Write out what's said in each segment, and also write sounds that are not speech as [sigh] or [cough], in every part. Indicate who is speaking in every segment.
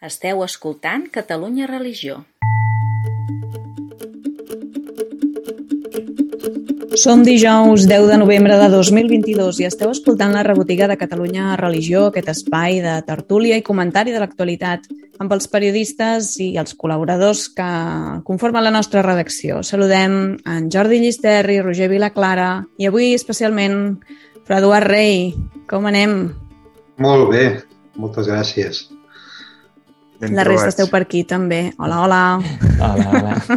Speaker 1: Esteu escoltant Catalunya Religió.
Speaker 2: Som dijous 10 de novembre de 2022 i esteu escoltant la rebotiga de Catalunya Religió, aquest espai de tertúlia i comentari de l'actualitat amb els periodistes i els col·laboradors que conformen la nostra redacció. Saludem en Jordi Llisterri, Roger Vilaclara i avui especialment Eduard Rei. Com anem?
Speaker 3: Molt bé, moltes gràcies.
Speaker 2: Ben la resta esteu per aquí també. Hola, hola.
Speaker 4: Hola, hola. [laughs]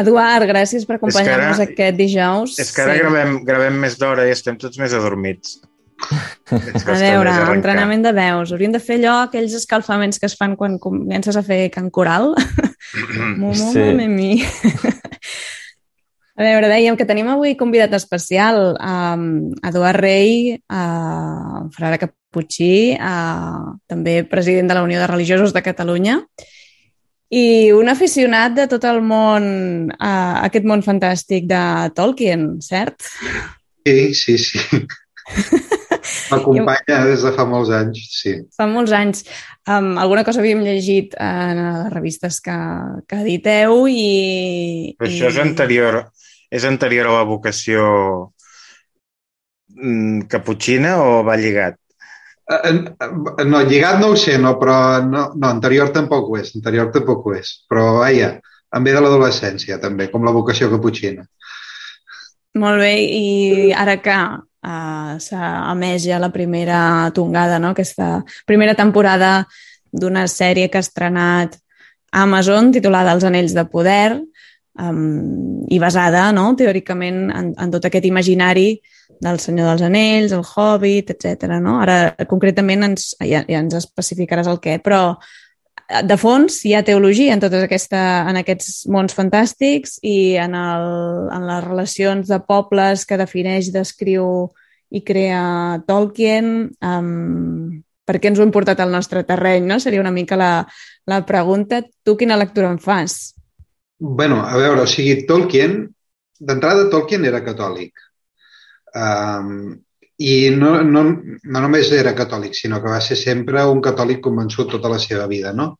Speaker 2: Eduard, gràcies per acompanyar-nos aquest dijous.
Speaker 3: És que ara sí. gravem, gravem més d'hora i estem tots més adormits. [laughs]
Speaker 2: A veure, entrenament de veus. Hauríem de fer allò, aquells escalfaments que es fan quan comences a fer can coral. [laughs] Momo, sí. mi. A veure, dèiem que tenim avui convidat especial um, Eduard Rei, uh, frare Caputxí, uh, també president de la Unió de Religiosos de Catalunya, i un aficionat de tot el món, uh, aquest món fantàstic de Tolkien, cert?
Speaker 3: Sí, sí, sí. [laughs] M'acompanya des de fa molts anys, sí.
Speaker 2: Fa molts anys. Um, alguna cosa havíem llegit en les revistes que, que editeu i...
Speaker 3: Però això i... és anterior, és anterior a la vocació mm, caputxina o va lligat? Eh, eh, no, lligat no ho sé, no, però no, no, anterior tampoc ho és, anterior tampoc ho és. Però, vaja, em ve de l'adolescència, també, com la vocació caputxina.
Speaker 2: Molt bé, i ara que uh, s'ha emès ja la primera tongada, no? aquesta primera temporada d'una sèrie que ha estrenat Amazon titulada Els anells de poder um, i basada, no?, teòricament, en, en tot aquest imaginari del Senyor dels Anells, el Hobbit, etc. No? Ara, concretament, ens, ja, ja ens especificaràs el què, però eh, de fons hi ha teologia en, totes aquesta, en aquests mons fantàstics i en, el, en les relacions de pobles que defineix, descriu i crea Tolkien. Um, per què ens ho hem portat al nostre terreny? No? Seria una mica la, la pregunta. Tu quina lectura en fas?
Speaker 3: bueno, a veure, o sigui, Tolkien, d'entrada Tolkien era catòlic. Um, I no, no, no només era catòlic, sinó que va ser sempre un catòlic convençut tota la seva vida, no?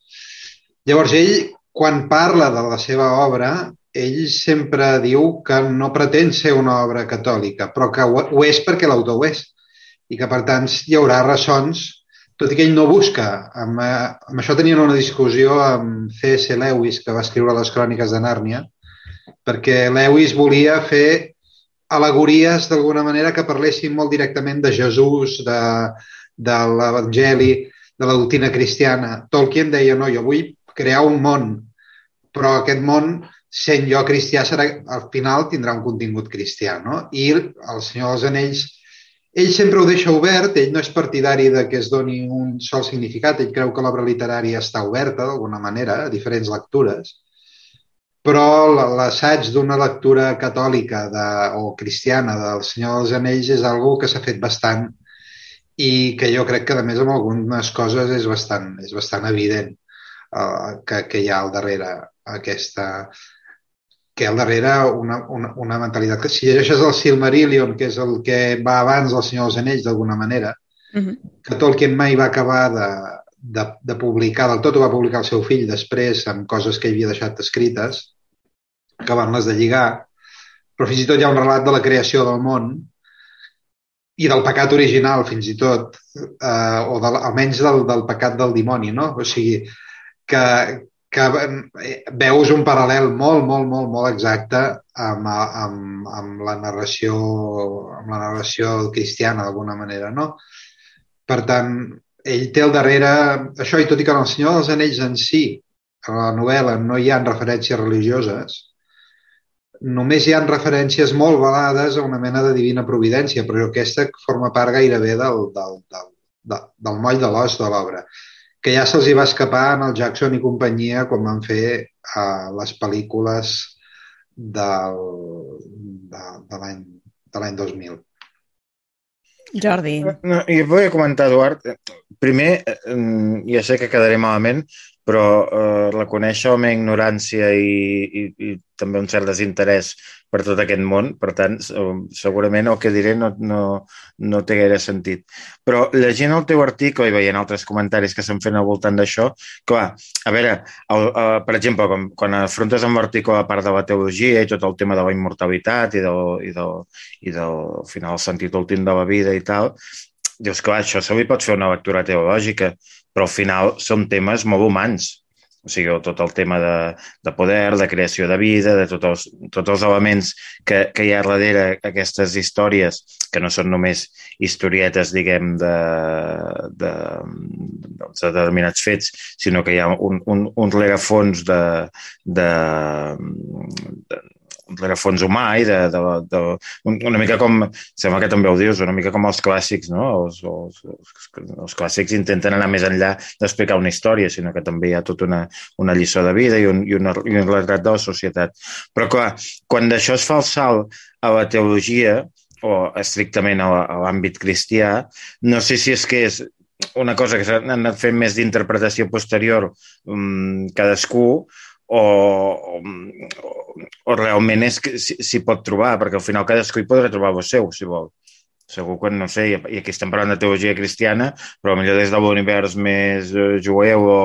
Speaker 3: Llavors, ell, quan parla de la seva obra, ell sempre diu que no pretén ser una obra catòlica, però que ho és perquè l'autor ho és i que, per tant, hi haurà ressons, tot i que ell no busca. Amb, eh, amb això tenien una discussió amb C.S. Lewis, que va escriure les cròniques de Nàrnia, perquè Lewis volia fer alegories d'alguna manera que parlessin molt directament de Jesús, de, de l'Evangeli, de la doctrina cristiana. Tolkien deia, no, jo vull crear un món, però aquest món, sent jo cristià, serà, al final tindrà un contingut cristià. No? I el Senyor dels Anells, ell sempre ho deixa obert, ell no és partidari de que es doni un sol significat, ell creu que l'obra literària està oberta d'alguna manera a diferents lectures, però l'assaig d'una lectura catòlica de, o cristiana del Senyor dels Anells és algo que s'ha fet bastant i que jo crec que, a més, amb algunes coses és bastant, és bastant evident uh, que, que hi ha al darrere aquesta que al darrere una, una, una mentalitat que si llegeixes el Silmarillion, que és el que va abans del Senyor dels Anells d'alguna manera, uh -huh. que Tolkien mai va acabar de, de, de publicar, del tot ho va publicar el seu fill després amb coses que havia deixat escrites, acabant-les de lligar, però fins i tot hi ha un relat de la creació del món i del pecat original, fins i tot, eh, o de, almenys del, del pecat del dimoni, no? O sigui, que, que veus un paral·lel molt, molt, molt, molt exacte amb, amb, amb, la narració amb la narració cristiana, d'alguna manera, no? Per tant, ell té al darrere això, i tot i que en el Senyor dels Anells en si, a la novel·la, no hi ha referències religioses, només hi han referències molt velades a una mena de divina providència, però aquesta forma part gairebé del, del, del, del, del moll de l'os de l'obra, que ja se'ls hi va escapar en el Jackson i companyia quan van fer uh, les pel·lícules del, de, de l'any 2000.
Speaker 2: Jordi.
Speaker 3: No, I vull comentar, Eduard, primer, eh, ja sé que quedaré malament, però eh, reconèixer la meva ignorància i, i, i també un cert desinterès
Speaker 4: per tot aquest món, per tant, segurament el que diré no, no, no té gaire sentit. Però llegint el teu article i veient altres comentaris que s'han fet al voltant d'això, clar, a veure, el, el, per exemple, quan, quan afrontes amb l'article a part de la teologia i tot el tema de la immortalitat i del, i del, i del al final, el sentit últim de la vida i tal, dius, clar, això se li pot fer una lectura teològica, però al final són temes molt humans. O sigui, tot el tema de, de poder, de creació de vida, de tots els, tots els elements que, que hi ha darrere aquestes històries, que no són només historietes, diguem, de, de, de, de determinats fets, sinó que hi ha un, un, un rerefons de, de, de, rerefons humà i de, de, de, una mica com, sembla que també ho dius, una mica com els clàssics, no? Els, els, els, els clàssics intenten anar més enllà d'explicar una història, sinó que també hi ha tota una, una lliçó de vida i un, i, una, i un retrat de la societat. Però clar, quan d'això es fa el salt a la teologia, o estrictament a l'àmbit cristià, no sé si és que és una cosa que s'ha anat fent més d'interpretació posterior um, cadascú, o, o, o realment és que s'hi pot trobar, perquè al final cadascú hi podrà trobar el seu, si vol. Segur que, no sé, i aquí estem parlant de teologia cristiana, però millor des de l'univers més eh, jueu o,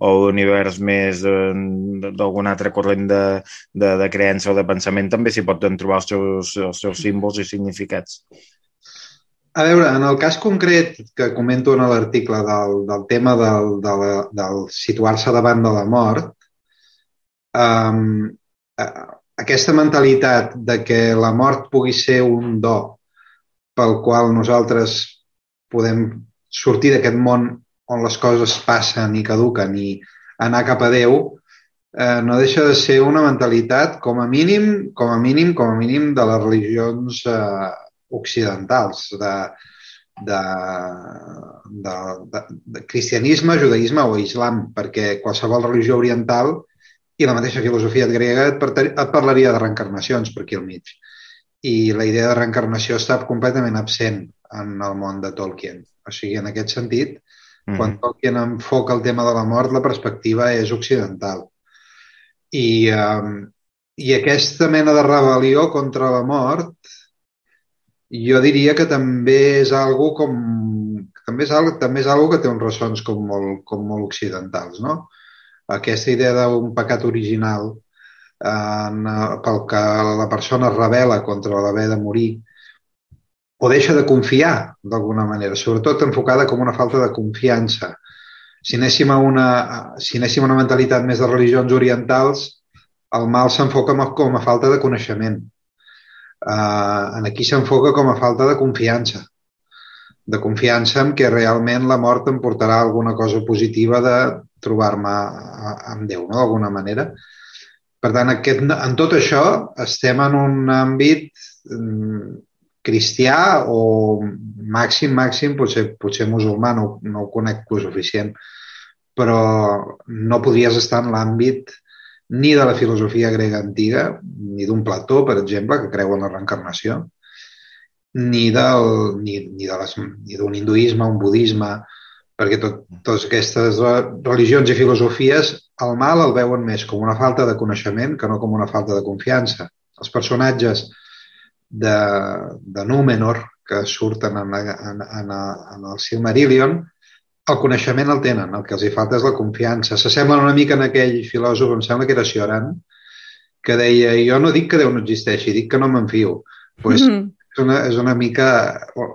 Speaker 4: o l'univers més eh, d'algun altre corrent de, de, de creença o de pensament també s'hi poden trobar els seus, els seus símbols i significats.
Speaker 3: A veure, en el cas concret que comento en l'article del, del tema del, del, del situar-se davant de la mort, um, aquesta mentalitat de que la mort pugui ser un do pel qual nosaltres podem sortir d'aquest món on les coses passen i caduquen i anar cap a Déu, eh, no deixa de ser una mentalitat com a mínim, com a mínim, com a mínim de les religions eh, occidentals, de, de, de, de, de cristianisme, judaïsme o islam, perquè qualsevol religió oriental i la mateixa filosofia grega et, et parlaria de reencarnacions per aquí al mig. I la idea de reencarnació està completament absent en el món de Tolkien. O sigui, en aquest sentit, mm. quan Tolkien enfoca el tema de la mort, la perspectiva és occidental. I, um, i aquesta mena de rebel·lió contra la mort jo diria que també és algo com també és algo, també és algo que té uns ressons com molt, com molt occidentals, no? Aquesta idea d'un pecat original en, pel que la persona es revela contra l'haver de morir o deixa de confiar d'alguna manera, sobretot enfocada com una falta de confiança. Si anéssim a una, si anéssim a una mentalitat més de religions orientals, el mal s'enfoca com a falta de coneixement. Uh, en aquí s'enfoca com a falta de confiança de confiança en que realment la mort em portarà alguna cosa positiva de trobar-me amb Déu, no? d'alguna manera. Per tant, aquest, en tot això estem en un àmbit mm, cristià o màxim, màxim, potser, potser musulmà, no, no ho conec lo suficient, però no podries estar en l'àmbit ni de la filosofia grega antiga, ni d'un Plató, per exemple, que creu en la reencarnació, ni del, ni, ni de les, ni d'un hinduisme, un budisme, perquè tot, totes aquestes religions i filosofies el mal el veuen més com una falta de coneixement que no com una falta de confiança. Els personatges de, de Númenor que surten en, en, en, en el Silmarillion, el coneixement el tenen, el que els hi falta és la confiança. S'assemblen una mica en aquell filòsof, em sembla que era Cioran, que deia, jo no dic que Déu no existeixi, dic que no m'enfio. Pues, mm -hmm és una, és una mica,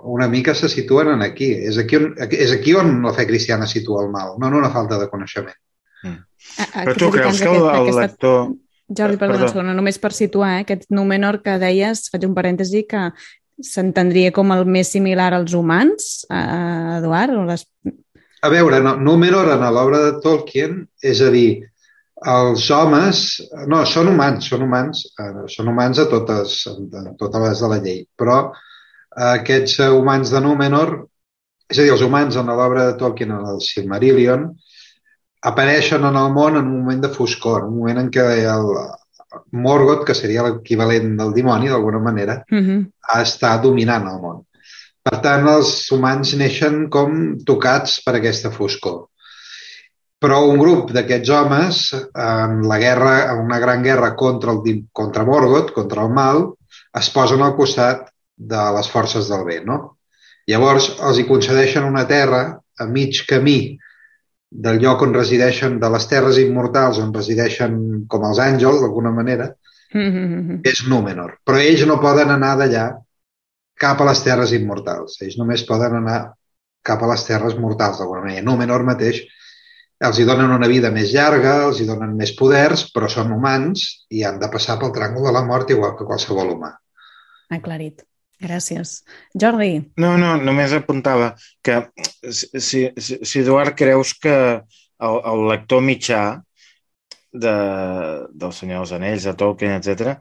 Speaker 3: una mica se situen en aquí. És aquí, on, és aquí on la fe cristiana situa el mal, no en una falta de coneixement.
Speaker 4: Mm. Però tu creus que el, el lector...
Speaker 2: Jordi, perdona, Perdó. segona, només per situar eh, aquest Númenor que deies, faig un parèntesi, que s'entendria com el més similar als humans, eh, Eduard? O les...
Speaker 3: A veure, no, Númenor en l'obra de Tolkien, és a dir, els homes, no, són humans, són humans, eh, són humans a totes, a totes les de la llei, però aquests humans de Númenor, és a dir, els humans en l'obra de Tolkien, en el Silmarillion, apareixen en el món en un moment de foscor, un moment en què el Morgoth, que seria l'equivalent del dimoni d'alguna manera, uh -huh. està dominant el món. Per tant, els humans neixen com tocats per aquesta foscor Però un grup d'aquests homes, en la guerra, en una gran guerra contra, el, contra Morgoth, contra el mal, es posen al costat de les forces del bé, no? Llavors, els hi concedeixen una terra a mig camí del lloc on resideixen, de les terres immortals on resideixen com els àngels, d'alguna manera, mm -hmm. és Númenor. Però ells no poden anar d'allà cap a les terres immortals. Ells només poden anar cap a les terres mortals, d'alguna manera. Númenor mateix els hi donen una vida més llarga, els hi donen més poders, però són humans i han de passar pel tràngol de la mort igual que qualsevol humà.
Speaker 2: Aclarit. Gràcies. Jordi.
Speaker 4: No, no, només apuntava que si, si, si Eduard creus que el, el lector mitjà de, del Senyor dels Anells, de Tolkien, etc.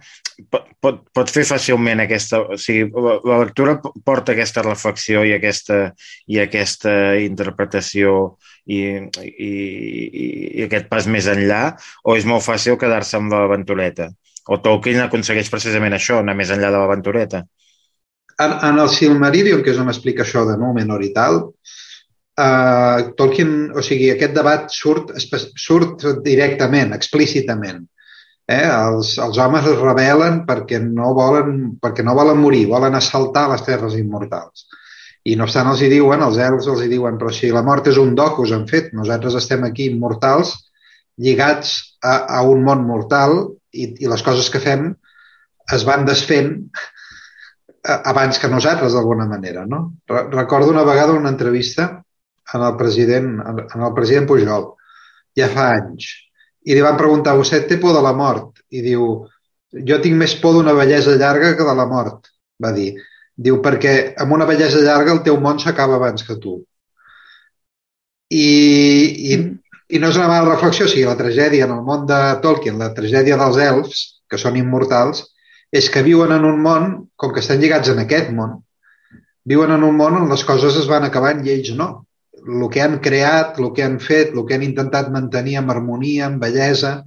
Speaker 4: Pot, pot fer fàcilment aquesta... O sigui, la, la lectura porta aquesta reflexió i aquesta, i aquesta interpretació i, i, i aquest pas més enllà, o és molt fàcil quedar-se amb l'aventureta? O Tolkien aconsegueix precisament això, anar més enllà de l'aventureta?
Speaker 3: En, en el Silmarillion, que és on explica això de Númenor i tal, Tolkien, o sigui, aquest debat surt, surt directament, explícitament. Eh? Els, els homes es rebel·len perquè no, volen, perquè no volen morir, volen assaltar les terres immortals. I no obstant els hi diuen, els elfs els hi diuen, però si la mort és un do que us han fet, nosaltres estem aquí immortals, lligats a, a un món mortal i, i les coses que fem es van desfent abans que nosaltres, d'alguna manera. No? Recordo una vegada una entrevista en el president, en el president Pujol, ja fa anys, i li van preguntar, vostè té por de la mort? I diu, jo tinc més por d'una bellesa llarga que de la mort, va dir. Diu, perquè amb una bellesa llarga el teu món s'acaba abans que tu. I, i, I no és una mala reflexió, o sigui, la tragèdia en el món de Tolkien, la tragèdia dels elfs, que són immortals, és que viuen en un món, com que estan lligats en aquest món, viuen en un món on les coses es van acabant i ells no el que han creat, el que han fet, el que han intentat mantenir amb harmonia, amb bellesa,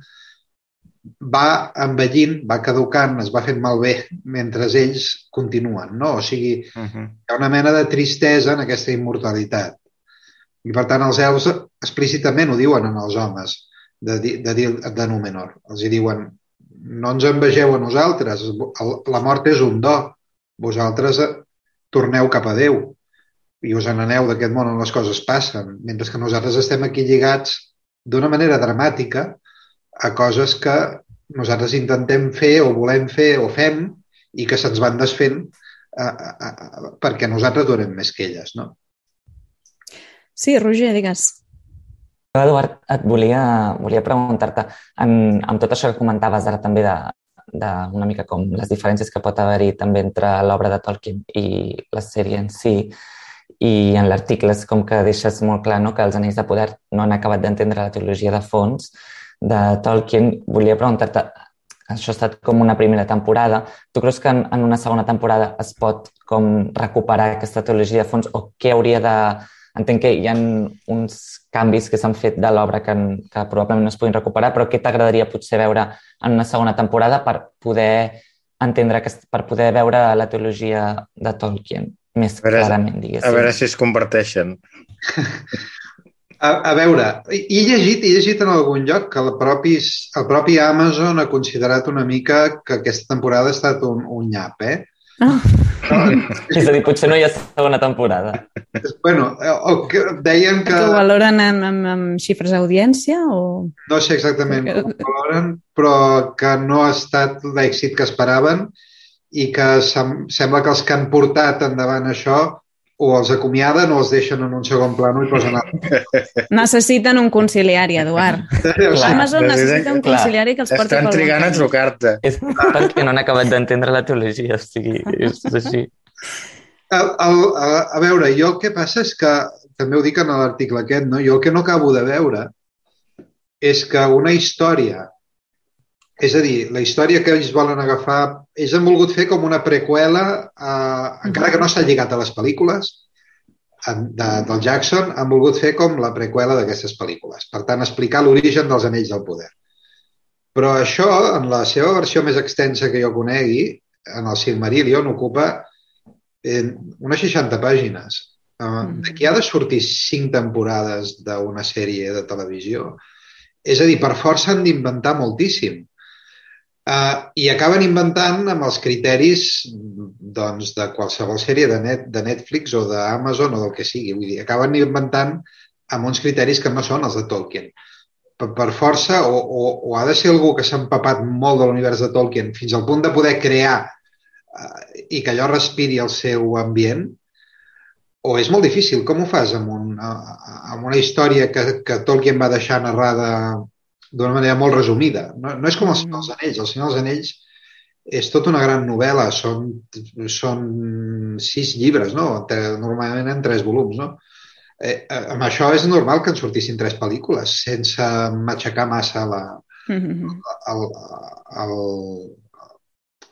Speaker 3: va envellint, va caducant, es va fent malbé mentre ells continuen, no? O sigui, uh -huh. hi ha una mena de tristesa en aquesta immortalitat. I, per tant, els elves explícitament ho diuen en els homes de, de, de, de Númenor. Els hi diuen, no ens envegeu a nosaltres, la mort és un do, vosaltres torneu cap a Déu i us n'aneu d'aquest món on les coses passen, mentre que nosaltres estem aquí lligats d'una manera dramàtica a coses que nosaltres intentem fer o volem fer o fem i que se'ns van desfent a, a, a, perquè nosaltres durem més que elles, no?
Speaker 2: Sí, Roger, digues.
Speaker 5: Eduard, et volia, volia preguntar-te, en, amb tot això que comentaves ara també de, de una mica com les diferències que pot haver-hi també entre l'obra de Tolkien i la sèrie en si, i en l'article és com que deixes molt clar no, que els Anells de Poder no han acabat d'entendre la teologia de fons de Tolkien. Volia preguntar-te, això ha estat com una primera temporada. Tu creus que en, en una segona temporada es pot com recuperar aquesta teologia de fons o què hauria de... Entenc que hi ha uns canvis que s'han fet de l'obra que, que probablement no es puguin recuperar, però què t'agradaria potser veure en una segona temporada per poder entendre, per poder veure la teologia de Tolkien? Més a veure, clarament, diguéssim.
Speaker 4: A veure si es converteixen. [laughs]
Speaker 3: A, a veure, he llegit, he llegit en algun lloc que el propi, el propi Amazon ha considerat una mica que aquesta temporada ha estat un, un nyap, eh?
Speaker 5: Oh. [laughs] és a dir, potser no hi ha segona temporada.
Speaker 3: Bueno, o que deien que...
Speaker 2: Que ho valoren amb, amb, amb xifres d'audiència o...?
Speaker 3: No sé exactament com ho valoren, però que no ha estat l'èxit que esperaven i que sem sembla que els que han portat endavant això o els acomiaden o els deixen en un segon plano i posen altres. [laughs]
Speaker 2: Necessiten un conciliari, Eduard. [laughs] Clar, Amazon necessita un conciliari que els porti
Speaker 4: Estan trigant a trucar-te.
Speaker 5: És perquè no han acabat d'entendre la teologia, o sigui, és així.
Speaker 3: El, el, a, a veure, jo el que passa és que, també ho dic en l'article aquest, no? jo el que no acabo de veure és que una història és a dir, la història que ells volen agafar, ells han volgut fer com una preqüela, eh, encara que no s'ha lligat a les pel·lícules de, del Jackson, han volgut fer com la preqüela d'aquestes pel·lícules. Per tant, explicar l'origen dels Anells del Poder. Però això, en la seva versió més extensa que jo conegui, en el Silmarillion, ocupa eh, unes 60 pàgines. Uh, D'aquí ha de sortir cinc temporades d'una sèrie de televisió. És a dir, per força han d'inventar moltíssim. Uh, I acaben inventant amb els criteris doncs, de qualsevol sèrie de, net, de Netflix o d'Amazon o del que sigui. Vull dir, acaben inventant amb uns criteris que no són els de Tolkien. Per, per força, o, o, o ha de ser algú que s'ha empapat molt de l'univers de Tolkien fins al punt de poder crear uh, i que allò respiri el seu ambient, o és molt difícil. Com ho fas amb, un, amb una història que, que Tolkien va deixar narrada d'una manera molt resumida. No, no és com el Senyor dels Anells. El Senyor dels Anells és tota una gran novel·la. Són, són sis llibres, no? Normalment en tres volums, no? Eh, eh, amb això és normal que en sortissin tres pel·lícules sense matxacar massa la, mm-hmm. el, el, el,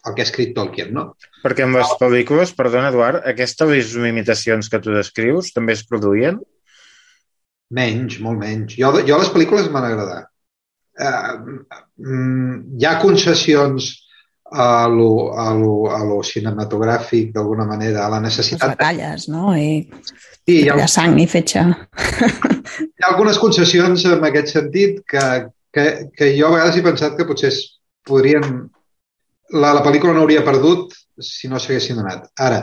Speaker 3: el que ha escrit Tolkien, no?
Speaker 4: Perquè amb les pel·lícules, perdona, Eduard, aquestes imitacions que tu descrius també es produïen?
Speaker 3: Menys, molt menys. Jo, jo les pel·lícules m'han agradat hi ha concessions a lo, a lo, a lo cinematogràfic, d'alguna manera, a la necessitat...
Speaker 2: Les batalles, no? I sí, hi ha, sang i fetge.
Speaker 3: Hi ha algunes concessions en aquest sentit que, que, que jo a vegades he pensat que potser es podrien... La, la pel·lícula no hauria perdut si no s'haguessin donat. Ara,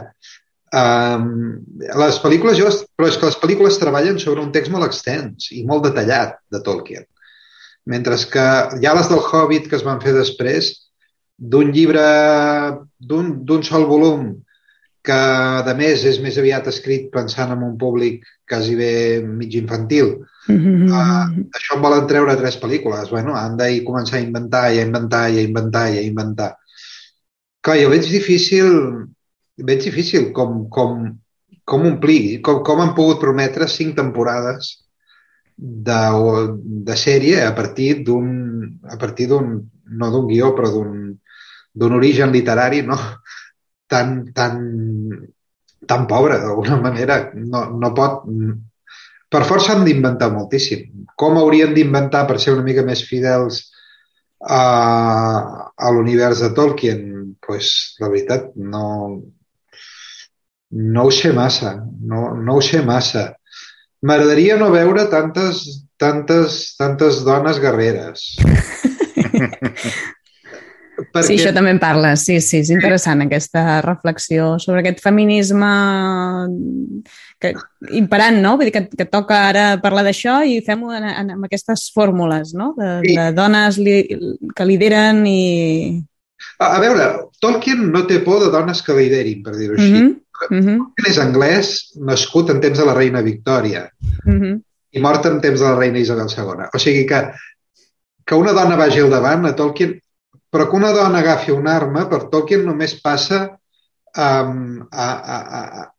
Speaker 3: um, les pel·lícules, jo, però és que les pel·lícules treballen sobre un text molt extens i molt detallat de Tolkien. Mentre que ha les del Hobbit que es van fer després, d'un llibre d'un sol volum que, de més, és més aviat escrit pensant en un públic quasi bé mig infantil. Mm -hmm. uh, això en volen treure tres pel·lícules. Bueno, han de començar a inventar i a inventar i a inventar i a inventar. Clar, jo veig difícil, veig difícil com, com, com omplir, com, com han pogut prometre cinc temporades de, de sèrie a partir d'un a partir d'un no d'un guió però d'un origen literari no? tan, tan, tan pobre d'alguna manera. No, no pot per força han d'inventar moltíssim. Com haurien d'inventar per ser una mica més fidels a, a l'univers de Tolkien? Pues, la veritat no no ho sé massa. No, no ho sé massa M'agradaria no veure tantes, tantes, tantes dones guerreres. [laughs]
Speaker 2: Perquè... Sí, això també en parla, sí, sí, és interessant aquesta reflexió sobre aquest feminisme que, imperant, no? Vull dir que, que toca ara parlar d'això i fem-ho amb aquestes fórmules, no? De, sí. de dones li, que lideren i...
Speaker 3: A, a veure, Tolkien no té por de dones que liderin, per dir-ho així. Mm -hmm. Mm -hmm. és anglès, nascut en temps de la reina Victòria mm -hmm. i mort en temps de la reina Isabel II. O sigui que, que una dona vagi al davant a Tolkien, però que una dona agafi una arma, per Tolkien només passa um, a, a, a,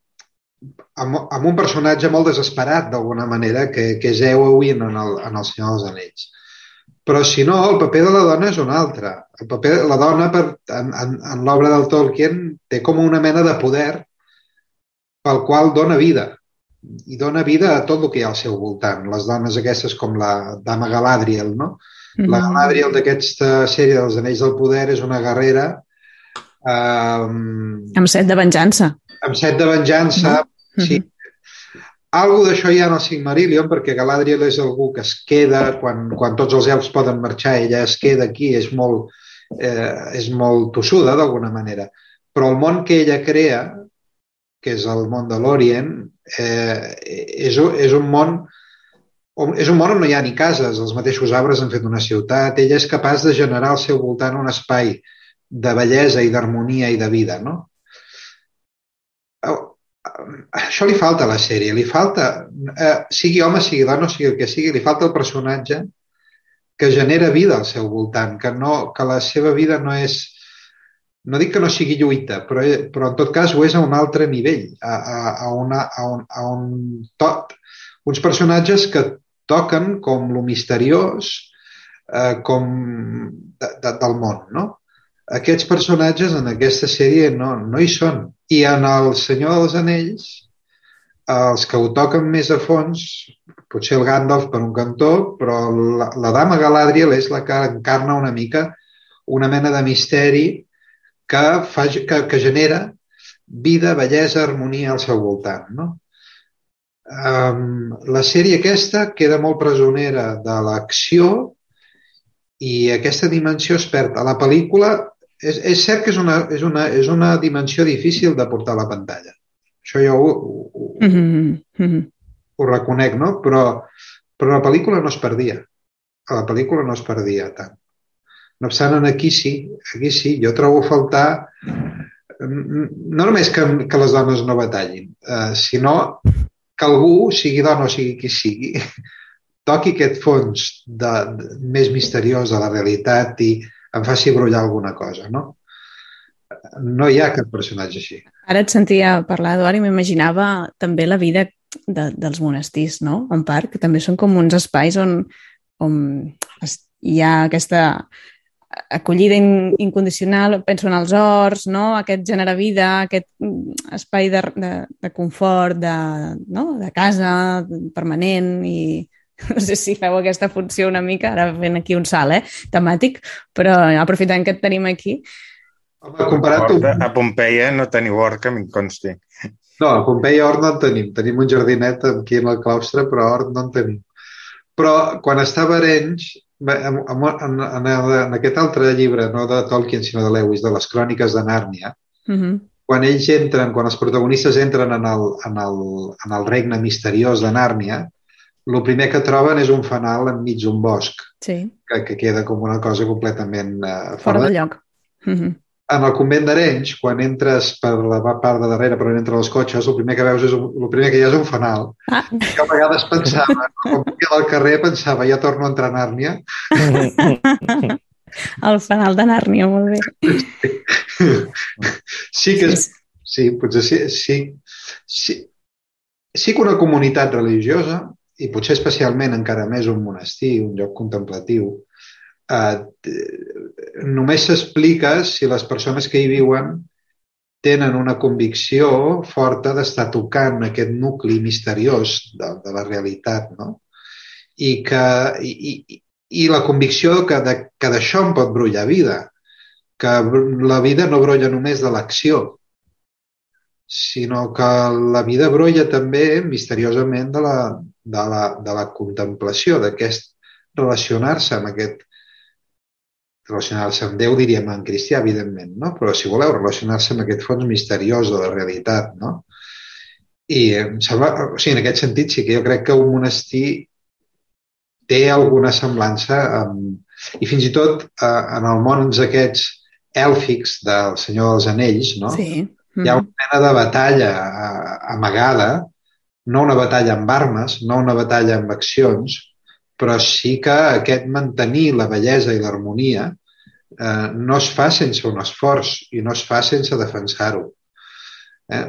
Speaker 3: amb, amb un personatge molt desesperat, d'alguna manera, que, que és Eowyn en el, en el Senyor dels Anells. Però, si no, el paper de la dona és un altre. El paper de la dona, per, en, en, en l'obra del Tolkien, té com una mena de poder pel qual dona vida i dona vida a tot el que hi ha al seu voltant. Les dones aquestes com la dama Galadriel, no? Mm -hmm. La Galadriel d'aquesta sèrie dels Anells del Poder és una guerrera
Speaker 2: eh, amb set de venjança.
Speaker 3: Amb set de venjança, mm -hmm. sí. Algo d'això hi ha en el Sigmarillion, perquè Galadriel és algú que es queda, quan, quan tots els elfs poden marxar, ella es queda aquí, és molt, eh, és molt tossuda d'alguna manera. Però el món que ella crea que és el món de l'Orient, eh, és, és un món on, és un món on no hi ha ni cases, els mateixos arbres han fet una ciutat, ella és capaç de generar al seu voltant un espai de bellesa i d'harmonia i de vida, no? Això li falta a la sèrie, li falta, eh, sigui home, sigui dona, sigui el que sigui, li falta el personatge que genera vida al seu voltant, que, no, que la seva vida no és no dic que no sigui lluita, però, però en tot cas ho és a un altre nivell, a, a, a, una, a, un, a un tot. Uns personatges que toquen com lo misteriós eh, com de, de, del món, no? Aquests personatges en aquesta sèrie no, no hi són. I en El Senyor dels Anells, els que ho toquen més a fons, potser el Gandalf per un cantó, però la, la dama Galadriel és la que encarna una mica una mena de misteri que, fa, que, que genera vida, bellesa, harmonia al seu voltant. No? Um, la sèrie aquesta queda molt presonera de l'acció i aquesta dimensió es perd. A la pel·lícula és, és cert que és una, és, una, és una dimensió difícil de portar a la pantalla. Això jo ho, ho,
Speaker 2: Mm -hmm.
Speaker 3: ho reconec, no? Però, però la pel·lícula no es perdia. A la pel·lícula no es perdia tant. No obstant, aquí sí, aquí sí. Jo trobo a faltar no només que, que les dones no batallin, eh, sinó que algú, sigui dona o sigui qui sigui, [laughs] toqui aquest fons de, de, més misteriós de la realitat i em faci brollar alguna cosa, no? No hi ha cap personatge així.
Speaker 2: Ara et sentia parlar, Eduard, i m'imaginava també la vida de, dels monestirs, no? En part, que també són com uns espais on, on hi ha aquesta acollida in, incondicional, penso en els horts, no? aquest gènere vida, aquest espai de, de, de confort, de, no? de casa permanent i [laughs] no sé si feu aquesta funció una mica, ara fent aquí un salt eh? temàtic, però aprofitant que et tenim aquí.
Speaker 3: Home, comparat
Speaker 4: Hort, a Pompeia no teniu hort, que me'n consti.
Speaker 3: No, a Pompeia hort no en tenim. Tenim un jardinet aquí en el claustre, però hort no en tenim. Però quan estava a Arenys, en, en, en, en aquest altre llibre, no de Tolkien, sinó de Lewis, de les cròniques de Nàrnia,
Speaker 2: Uh -huh.
Speaker 3: quan ells entren, quan els protagonistes entren en el, en el, en el regne misteriós de Nàrnia, el primer que troben és un fanal enmig d'un bosc,
Speaker 2: Sí,
Speaker 3: que, que queda com una cosa completament uh,
Speaker 2: fora de lloc. Uh -huh.
Speaker 3: En el convent d'Arenys, quan entres per la part de darrere per on entren els cotxes, el primer que veus és un, el primer que hi ha és un fanal.
Speaker 2: Ah.
Speaker 3: Jo a vegades pensava, quan veia al carrer, pensava, ja torno a entrar a Nàrnia. [laughs]
Speaker 2: El fanal de Nàrnia, molt bé.
Speaker 3: Sí que és, sí, potser sí, sí, sí, sí que una comunitat religiosa, i potser especialment encara més un monestir, un lloc contemplatiu, només s'explica si les persones que hi viuen tenen una convicció forta d'estar tocant aquest nucli misteriós de, de la realitat, no? I, que, i, i, i la convicció que d'això en pot brollar vida, que la vida no brolla només de l'acció, sinó que la vida brolla també misteriosament de la, de la, de la contemplació, d'aquest relacionar-se amb aquest relacionar-se amb Déu, diríem en cristià, evidentment, no? però si voleu, relacionar-se amb aquest fons misteriós de la realitat. No? I em sembla, o sigui, en aquest sentit sí que jo crec que un monestir té alguna semblança amb... i fins i tot eh, en el món aquests èlfics del Senyor dels Anells, no?
Speaker 2: Sí.
Speaker 3: hi ha una mena de batalla eh, amagada, no una batalla amb armes, no una batalla amb accions, però sí que aquest mantenir la bellesa i l'harmonia eh, no es fa sense un esforç i no es fa sense defensar-ho. Eh?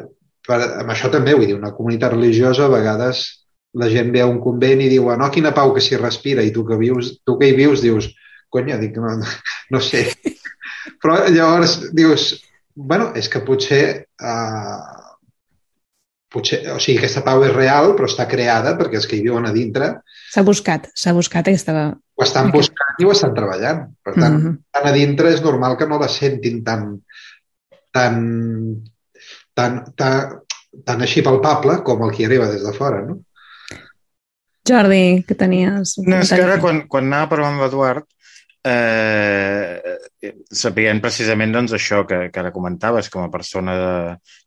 Speaker 3: Per, amb això també, vull dir, una comunitat religiosa a vegades la gent ve a un convent i diu, no, quina pau que s'hi respira, i tu que, vius, tu que hi vius dius, conya, dic, no, no sé. [laughs] Però llavors dius, bueno, és que potser eh, potser, o sigui, aquesta pau és real, però està creada perquè els que hi viuen a dintre
Speaker 2: S'ha buscat, s'ha buscat aquesta...
Speaker 3: ho estan
Speaker 2: Aquest-
Speaker 3: buscant i ho estan treballant. Per tant, mm. -hmm. a dintre és normal que no la sentin tan, tan, tan, tan, tan així palpable com el que arriba des de fora, no?
Speaker 2: Jordi, que tenies...
Speaker 4: No, és que ara quan, quan anava parlant amb l'Eduard eh, sapient precisament doncs, això que, que ara comentaves, com a persona, de,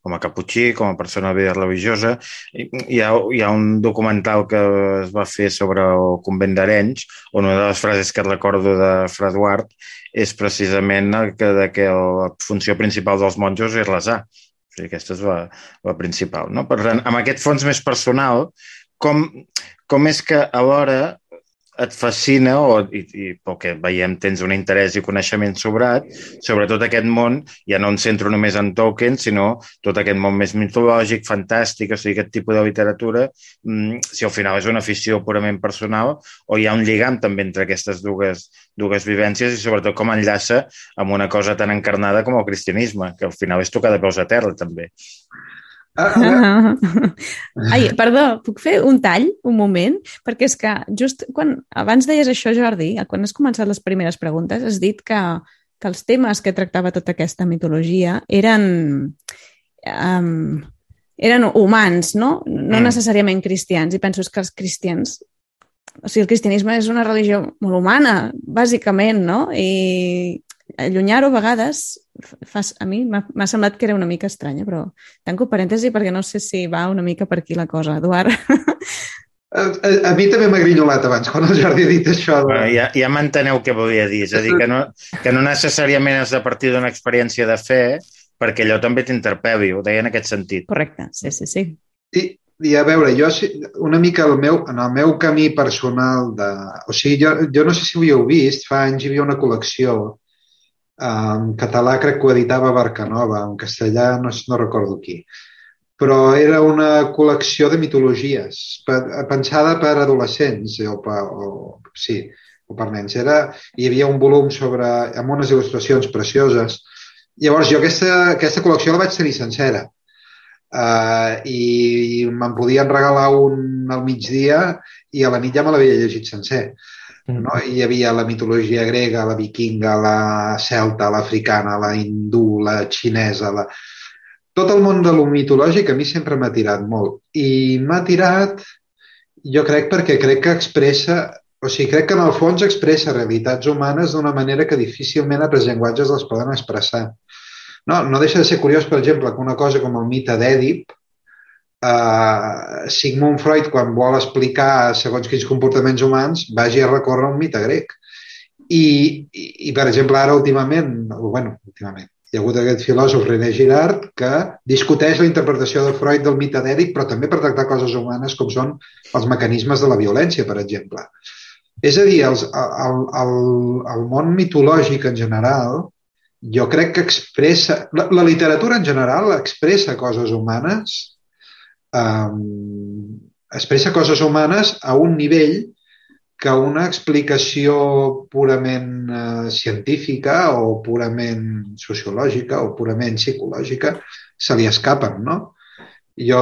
Speaker 4: com a caputxí, com a persona de vida religiosa. Hi ha, hi ha un documental que es va fer sobre el convent d'Arenys, on una de les frases que recordo de Fra Eduard és precisament el que, de que la funció principal dels monjos és resar. O sigui, aquesta és la, la principal. No? Per tant, amb aquest fons més personal, com, com és que alhora et fascina o, i, i pel que veiem tens un interès i coneixement sobrat sobre tot aquest món, ja no em centro només en Tolkien, sinó tot aquest món més mitològic, fantàstic, o sigui, aquest tipus de literatura, mm, si al final és una afició purament personal o hi ha un lligam també entre aquestes dues, dues vivències i sobretot com enllaça amb una cosa tan encarnada com el cristianisme, que al final és tocar de peus a terra també.
Speaker 3: Ah, [laughs] ah,
Speaker 2: Ai, perdó, puc fer un tall, un moment? Perquè és que just quan, abans deies això, Jordi, quan has començat les primeres preguntes, has dit que, que els temes que tractava tota aquesta mitologia eren, um, eren humans, no? No
Speaker 4: Mm.
Speaker 2: necessàriament cristians. I penso que els cristians... O sigui, el cristianisme és una religió molt humana, bàsicament, no? I allunyar-ho a vegades fa, a mi m'ha semblat que era una mica estranya, però tanco parèntesi perquè no sé si va una mica per aquí la cosa, Eduard. [laughs]
Speaker 3: A, a, a mi també m'ha grinyolat abans, quan el Jordi ha dit això. De...
Speaker 4: Bueno, ja, ja m'enteneu què volia dir. És a dir, que no, que no necessàriament has de partir d'una experiència de fe perquè allò també t'interpel·li, ho deia en aquest sentit.
Speaker 2: Correcte, sí, sí, sí.
Speaker 3: I, I a veure, jo una mica el meu, en el meu camí personal de... O sigui, jo, jo no sé si ho havíeu vist, fa anys hi havia una col·lecció en català crec que ho editava Barcanova, en castellà no, no recordo qui, però era una col·lecció de mitologies pe- pensada per adolescents o, per, o, sí, o per nens. Era, hi havia un volum sobre, amb unes il·lustracions precioses. Llavors jo aquesta, aquesta col·lecció la vaig tenir sencera uh, i me'n podien regalar un al migdia i a la nit ja me l'havia llegit sencer. No? Hi havia la mitologia grega, la vikinga, la celta, l'africana, la hindú, la xinesa, la... tot el món de lo mitològic a mi sempre m'ha tirat molt. I m'ha tirat, jo crec, perquè crec que expressa, o sigui, crec que en el fons expressa realitats humanes d'una manera que difícilment altres llenguatges les poden expressar. No, no deixa de ser curiós, per exemple, que una cosa com el mite d'Èdip, uh, Sigmund Freud, quan vol explicar segons quins comportaments humans, vagi a recórrer a un mite grec. I, i, i per exemple, ara últimament, bueno, últimament, hi ha hagut aquest filòsof René Girard que discuteix la interpretació de Freud del mite d'Èric, però també per tractar coses humanes com són els mecanismes de la violència, per exemple. És a dir, els, el, el, el món mitològic en general, jo crec que expressa... La, la literatura en general expressa coses humanes um, expressa coses humanes a un nivell que una explicació purament eh, científica o purament sociològica o purament psicològica se li escapen, no? Jo,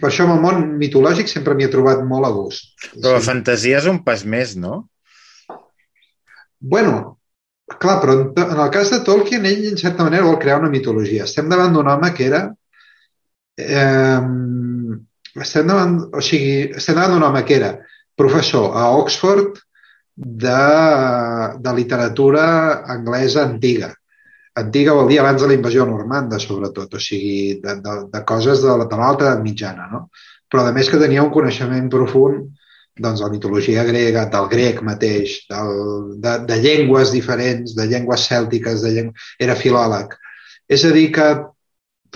Speaker 3: per això en el món mitològic sempre m'hi he trobat molt a gust.
Speaker 4: Però la fantasia és un pas més, no?
Speaker 3: Bueno, clar, però en, en el cas de Tolkien, ell en certa manera vol crear una mitologia. Estem davant d'un home que era... Eh, estem davant, o sigui, estem davant d'un home que era professor a Oxford de, de literatura anglesa antiga. Antiga vol dir abans de la invasió normanda, sobretot, o sigui, de, de, de coses de, de l'alta mitjana, no? Però, a més, que tenia un coneixement profund doncs, de la mitologia grega, del grec mateix, del, de, de llengües diferents, de llengües cèltiques, de lleng... era filòleg. És a dir, que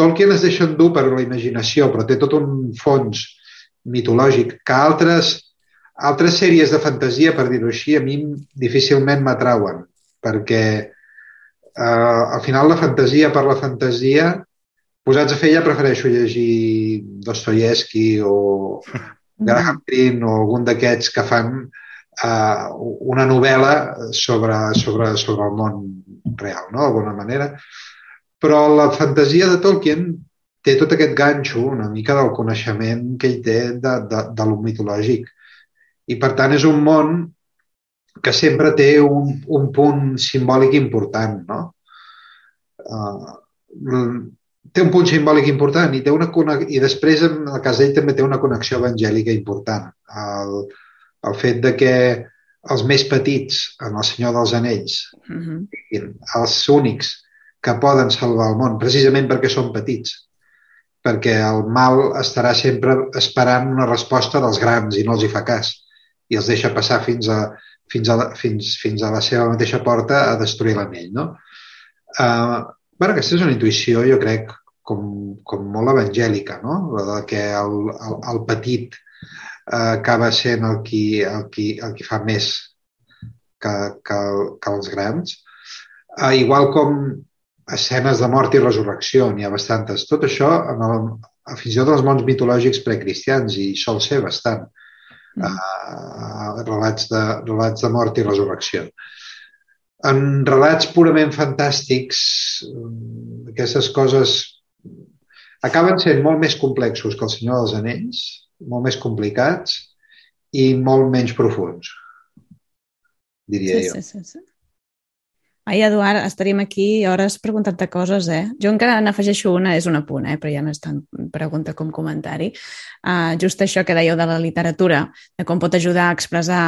Speaker 3: Tolkien es deixa endur per la imaginació, però té tot un fons mitològic que altres, altres sèries de fantasia, per dir-ho així, a mi difícilment m'atrauen, perquè eh, al final la fantasia per la fantasia, posats a fer ja prefereixo llegir Dostoyevsky o Graham Greene o algun d'aquests que fan uh, una novel·la sobre, sobre, sobre el món real, no? d'alguna manera. Però la fantasia de Tolkien té tot aquest ganxo, una mica del coneixement que ell té de, de, de lo mitològic. I, per tant, és un món que sempre té un, un punt simbòlic important, no? Uh, té un punt simbòlic important i, té una, i després, en el cas d'ell, també té una connexió evangèlica important. El, el fet de que els més petits, en el Senyor dels Anells,
Speaker 2: Uh -huh.
Speaker 3: els únics que poden salvar el món, precisament perquè són petits, perquè el mal estarà sempre esperant una resposta dels grans i no els hi fa cas i els deixa passar fins a, fins a, fins, fins a la seva mateixa porta a destruir l'anell. No? Uh, bueno, aquesta és una intuïció, jo crec, com, com molt evangèlica, no? La de que el, el, el petit uh, acaba sent el qui, el, qui, el qui fa més que, que, que els grans. Uh, igual com escenes de mort i resurrecció, n'hi ha bastantes. Tot això, en el, fins i tot els mons mitològics precristians, i sol ser bastant, uh, relats, de, relats de mort i resurrecció. En relats purament fantàstics, aquestes coses acaben sent molt més complexos que el Senyor dels Anells, molt més complicats i molt menys profuns, diria
Speaker 2: sí,
Speaker 3: jo.
Speaker 2: Sí, sí, sí. Ai, Eduard, estaríem aquí hores preguntant-te coses, eh? Jo encara n'afegeixo una, és un apunt, eh? però ja no és tant pregunta com comentari. Uh, just això que dèieu de la literatura, de com pot ajudar a expressar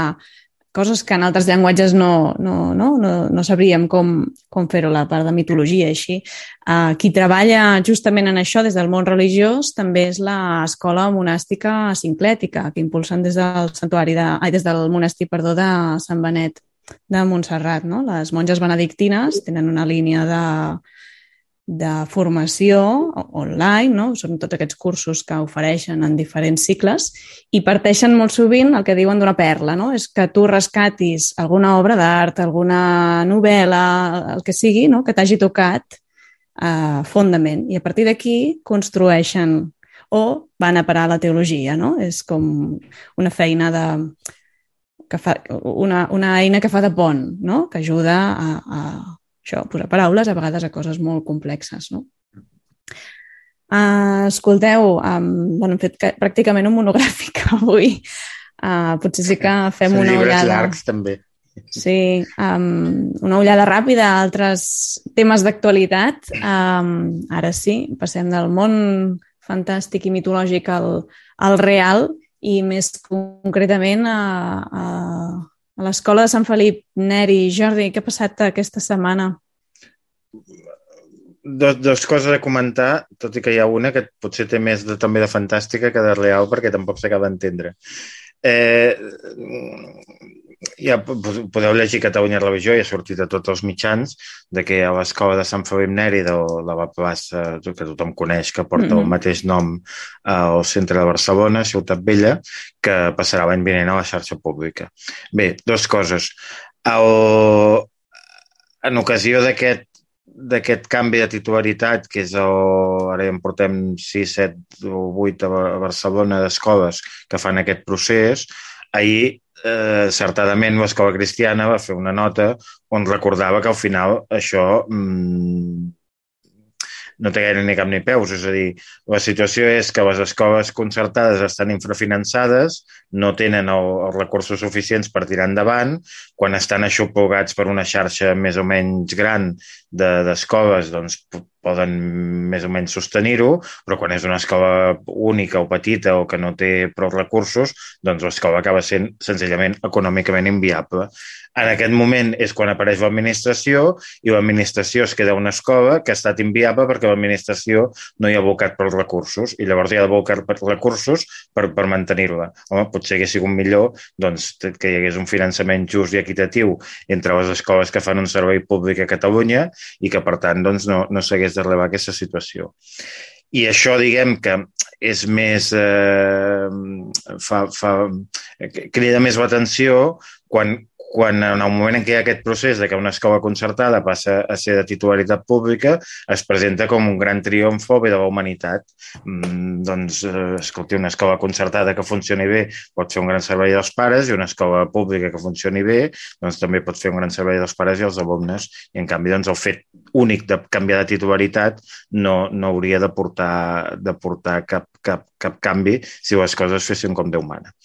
Speaker 2: coses que en altres llenguatges no, no, no, no, no sabríem com, com fer-ho, la part de mitologia, així. Uh, qui treballa justament en això des del món religiós també és l'escola monàstica sinclètica, que impulsen des del santuari de, ai, des del monestir, perdó, de Sant Benet de Montserrat. No? Les monges benedictines tenen una línia de, de formació online, no? són tots aquests cursos que ofereixen en diferents cicles i parteixen molt sovint el que diuen d'una perla, no? és que tu rescatis alguna obra d'art, alguna novel·la, el que sigui, no? que t'hagi tocat eh, fondament i a partir d'aquí construeixen o van a parar a la teologia, no? És com una feina de que fa, una, una eina que fa de pont, no? que ajuda a, a això, posar paraules a vegades a coses molt complexes. No? Uh, escolteu, um, bueno, hem fet que, pràcticament un monogràfic [laughs] avui. Uh, potser sí que fem
Speaker 4: Són
Speaker 2: una ullada...
Speaker 4: llargs, també.
Speaker 2: Sí, um, una ullada ràpida a altres temes d'actualitat. Um, ara sí, passem del món fantàstic i mitològic al, al real i més concretament a, a, a l'escola de Sant Felip. Neri, Jordi, què ha passat aquesta setmana?
Speaker 4: Dos, dos coses a comentar, tot i que hi ha una que potser té més de, també de fantàstica que de real perquè tampoc s'acaba d'entendre. Eh, ja podeu llegir Catalunya Religió i ha sortit a tots els mitjans de que a l'escola de Sant Felip Neri de la plaça que tothom coneix que porta mm -hmm. el mateix nom al centre de Barcelona, Ciutat Vella, que passarà l'any vinent a la xarxa pública. Bé, dues coses. El, en ocasió d'aquest d'aquest canvi de titularitat, que és el, ara ja en portem 6, 7 o 8 a Barcelona d'escoles que fan aquest procés, ahir eh, certadament l'escola cristiana va fer una nota on recordava que al final això mm, no té gaire ni cap ni peus. És a dir, la situació és que les escoles concertades estan infrafinançades, no tenen el, els recursos suficients per tirar endavant, quan estan aixopogats per una xarxa més o menys gran d'escoles, de, doncs poden més o menys sostenir-ho, però quan és una escola única o petita o que no té prou recursos, doncs l'escola acaba sent senzillament econòmicament inviable. En aquest moment és quan apareix l'administració i l'administració es queda una escola que ha estat inviable perquè l'administració no hi ha abocat pels recursos i llavors hi ha d'abocar recursos per, per mantenir-la. Home, potser hagués sigut millor doncs, que hi hagués un finançament just i equitatiu entre les escoles que fan un servei públic a Catalunya i que, per tant, doncs, no, no s'hagués de relevar aquesta situació. I això, diguem que és més... Eh, fa, fa, crida més l'atenció quan, quan en el moment en què hi ha aquest procés de que una escola concertada passa a ser de titularitat pública, es presenta com un gran triomf de la humanitat. Mm, doncs, eh, escolti, una escola concertada que funcioni bé pot fer un gran servei als pares i una escola pública que funcioni bé doncs, també pot fer un gran servei als pares i als alumnes. I, en canvi, doncs, el fet únic de canviar de titularitat no, no hauria de portar, de portar cap, cap, cap canvi si les coses fessin com Déu mana.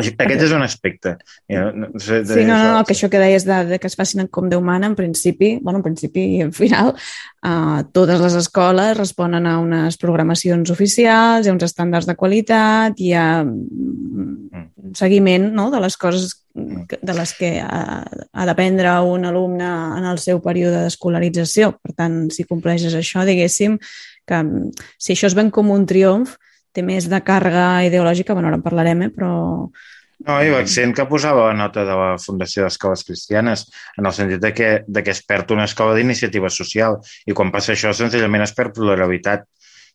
Speaker 4: Aquest és un aspecte.
Speaker 2: No sé, de, sí, no, no, no, que això que deies de, de que es facin com Déu mana, en principi, bueno, en principi i en final, uh, totes les escoles responen a unes programacions oficials, hi ha uns estàndards de qualitat, hi ha mm. un seguiment no, de les coses de les que ha, ha d'aprendre un alumne en el seu període d'escolarització. Per tant, si compleixes això, diguéssim, que si això es ven com un triomf, té més de càrrega ideològica, bueno, ara en parlarem, eh, però...
Speaker 4: No, i l'accent que posava la nota de la Fundació d'Escoles Cristianes, en el sentit de que, de que es perd una escola d'iniciativa social, i quan passa això, senzillament es perd pluralitat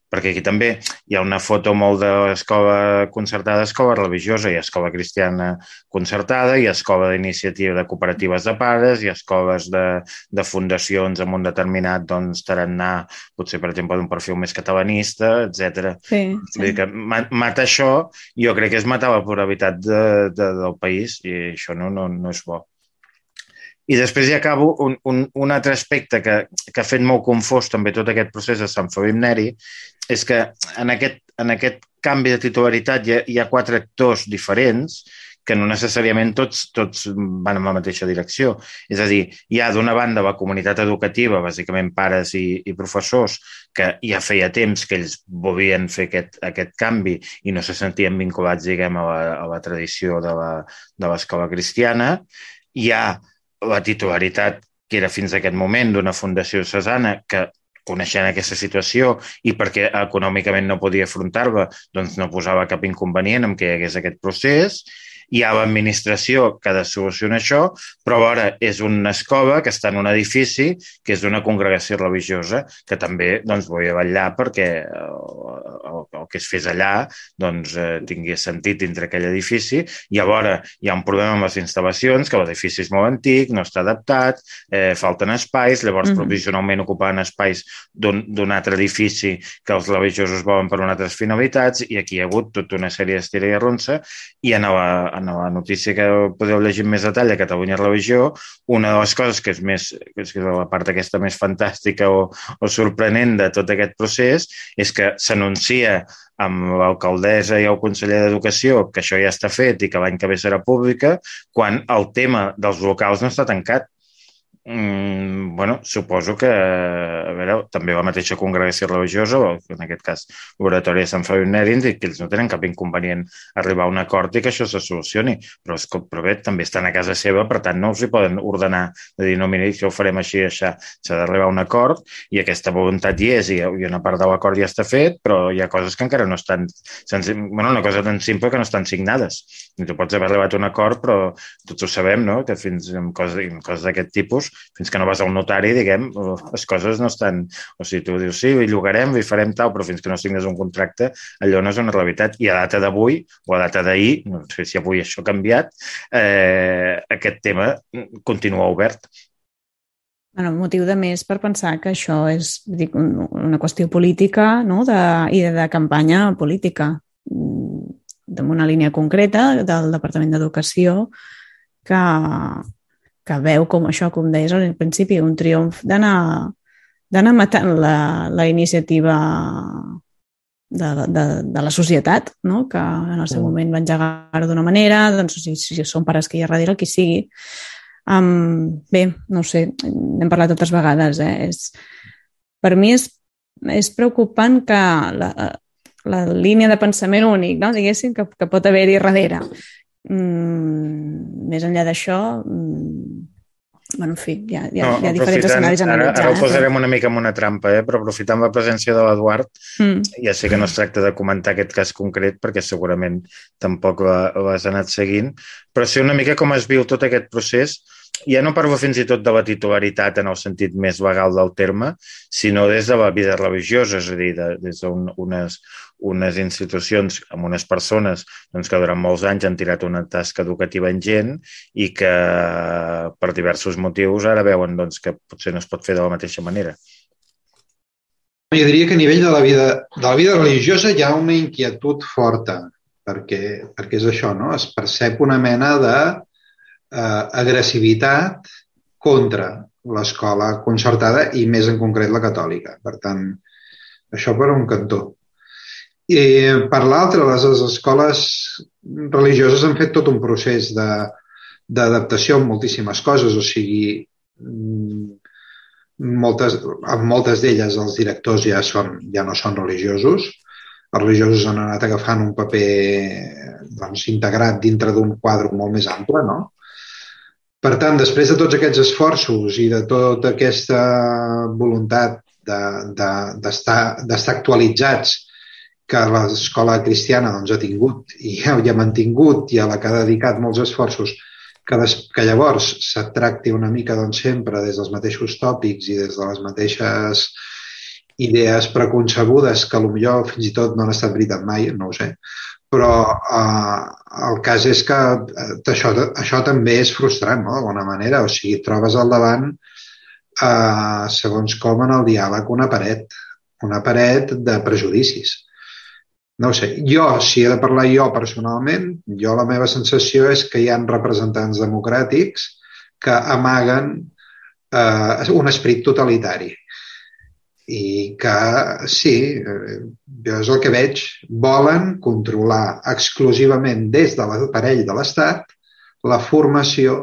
Speaker 4: perquè aquí també hi ha una foto molt d'escola concertada, escola religiosa, i escola cristiana concertada, i escola d'iniciativa de cooperatives de pares, i escoles de, de fundacions amb un determinat doncs, tarannà, potser, per exemple, d'un perfil més catalanista, etc. Sí, sí. Vull dir que mata això, jo crec que és matar la pluralitat de, de, del país, i això no, no, no és bo. I després ja acabo un, un, un altre aspecte que, que ha fet molt confós també tot aquest procés de Sant Felip Neri, és que en aquest, en aquest canvi de titularitat hi ha, hi ha quatre actors diferents que no necessàriament tots, tots van en la mateixa direcció. És a dir, hi ha d'una banda la comunitat educativa, bàsicament pares i, i professors, que ja feia temps que ells volien fer aquest, aquest canvi i no se sentien vinculats, diguem, a la, a la tradició de l'escola cristiana. Hi ha la titularitat que era fins a aquest moment d'una fundació cesana que coneixent aquesta situació i perquè econòmicament no podia afrontar-la, doncs no posava cap inconvenient en què hi hagués aquest procés hi ha l'administració que ha de solucionar això, però ara és una escola que està en un edifici que és d'una congregació religiosa que també doncs, vull vetllar perquè el, el, el que es fes allà doncs, eh, tingui sentit dintre aquell edifici. I llavors hi ha un problema amb les instal·lacions, que l'edifici és molt antic, no està adaptat, eh, falten espais, llavors mm -hmm. provisionalment ocupaven espais d'un altre edifici que els religiosos volen per unes altres finalitats i aquí hi ha hagut tota una sèrie d'estira i arronsa i en la, en la notícia que podeu llegir més detall a Catalunya Religió, una de les coses que és, més, que és la part aquesta més fantàstica o, o sorprenent de tot aquest procés és que s'anuncia amb l'alcaldessa i el conseller d'Educació que això ja està fet i que l'any que ve serà pública, quan el tema dels locals no està tancat. Mm, bueno, suposo que a veure, també la mateixa congregació religiosa, o en aquest cas l'oratori de Sant Fabi Nerins, i que ells no tenen cap inconvenient arribar a un acord i que això se solucioni. Però, però bé, també estan a casa seva, per tant no els hi poden ordenar de dir, no, mira, això ho farem així això. S'ha d'arribar a un acord i aquesta voluntat hi és i, i una part de l'acord ja està fet, però hi ha coses que encara no estan... Bueno, una cosa tan simple que no estan signades. I tu pots haver arribat a un acord, però tots ho sabem, no?, que fins en coses, coses d'aquest tipus fins que no vas al notari, diguem, les coses no estan... O sigui, tu dius, sí, hi llogarem, hi farem tal, però fins que no signes un contracte, allò no és una realitat. I a data d'avui, o a data d'ahir, no sé si avui això ha canviat, eh, aquest tema continua obert.
Speaker 2: Bueno, motiu de més per pensar que això és dic, una qüestió política no? de, i de, de campanya política d'una línia concreta del Departament d'Educació que, que veu com això, com deies al principi, un triomf d'anar d'anar matant la, la iniciativa de, de, de la societat, no? que en el seu moment va engegar d'una manera, doncs si, si són pares que hi ha darrere, qui sigui. Um, bé, no sé, n'hem parlat totes vegades. Eh? És, per mi és, és preocupant que la, la línia de pensament únic, no? diguéssim, que, que pot haver-hi darrere, Mm, més enllà d'això, mm, bueno, en fi, hi ha, hi ha, no, hi ha diferents escenaris analitzats.
Speaker 4: Ara, ara ho posarem una mica en una trampa, eh? però aprofitant la presència de l'Eduard, mm. ja sé que no es tracta de comentar aquest cas concret perquè segurament tampoc l'has anat seguint, però sí una mica com es viu tot aquest procés ja no parlo fins i tot de la titularitat en el sentit més legal del terme, sinó des de la vida religiosa, és a dir, de, des d'unes unes institucions amb unes persones doncs, que durant molts anys han tirat una tasca educativa en gent i que per diversos motius ara veuen doncs, que potser no es pot fer de la mateixa manera.
Speaker 3: Jo diria que a nivell de la vida, de la vida religiosa hi ha una inquietud forta, perquè, perquè és això, no? es percep una mena de eh, contra l'escola concertada i més en concret la catòlica. Per tant, això per un cantó. I per l'altre, les, les escoles religioses han fet tot un procés d'adaptació en moltíssimes coses, o sigui, mm, moltes, en moltes d'elles els directors ja, són, ja no són religiosos, els religiosos han anat agafant un paper doncs, integrat dintre d'un quadre molt més ample, no? Per tant, després de tots aquests esforços i de tota aquesta voluntat d'estar de, de, actualitzats que l'escola cristiana doncs, ha tingut i [laughs] ha, ha mantingut i a la que ha dedicat molts esforços, que, des, que llavors se't tracti una mica doncs, sempre des dels mateixos tòpics i des de les mateixes idees preconcebudes que millor fins i tot no han estat veritat mai, no ho sé, però eh, el cas és que eh, això, això també és frustrant, no?, d'alguna manera. O sigui, trobes al davant, eh, segons com en el diàleg, una paret, una paret de prejudicis no sé, jo, si he de parlar jo personalment, jo la meva sensació és que hi han representants democràtics que amaguen eh, un esperit totalitari. i que sí, eh, jo és el que veig, volen controlar exclusivament des de l'aparell de l'Estat la formació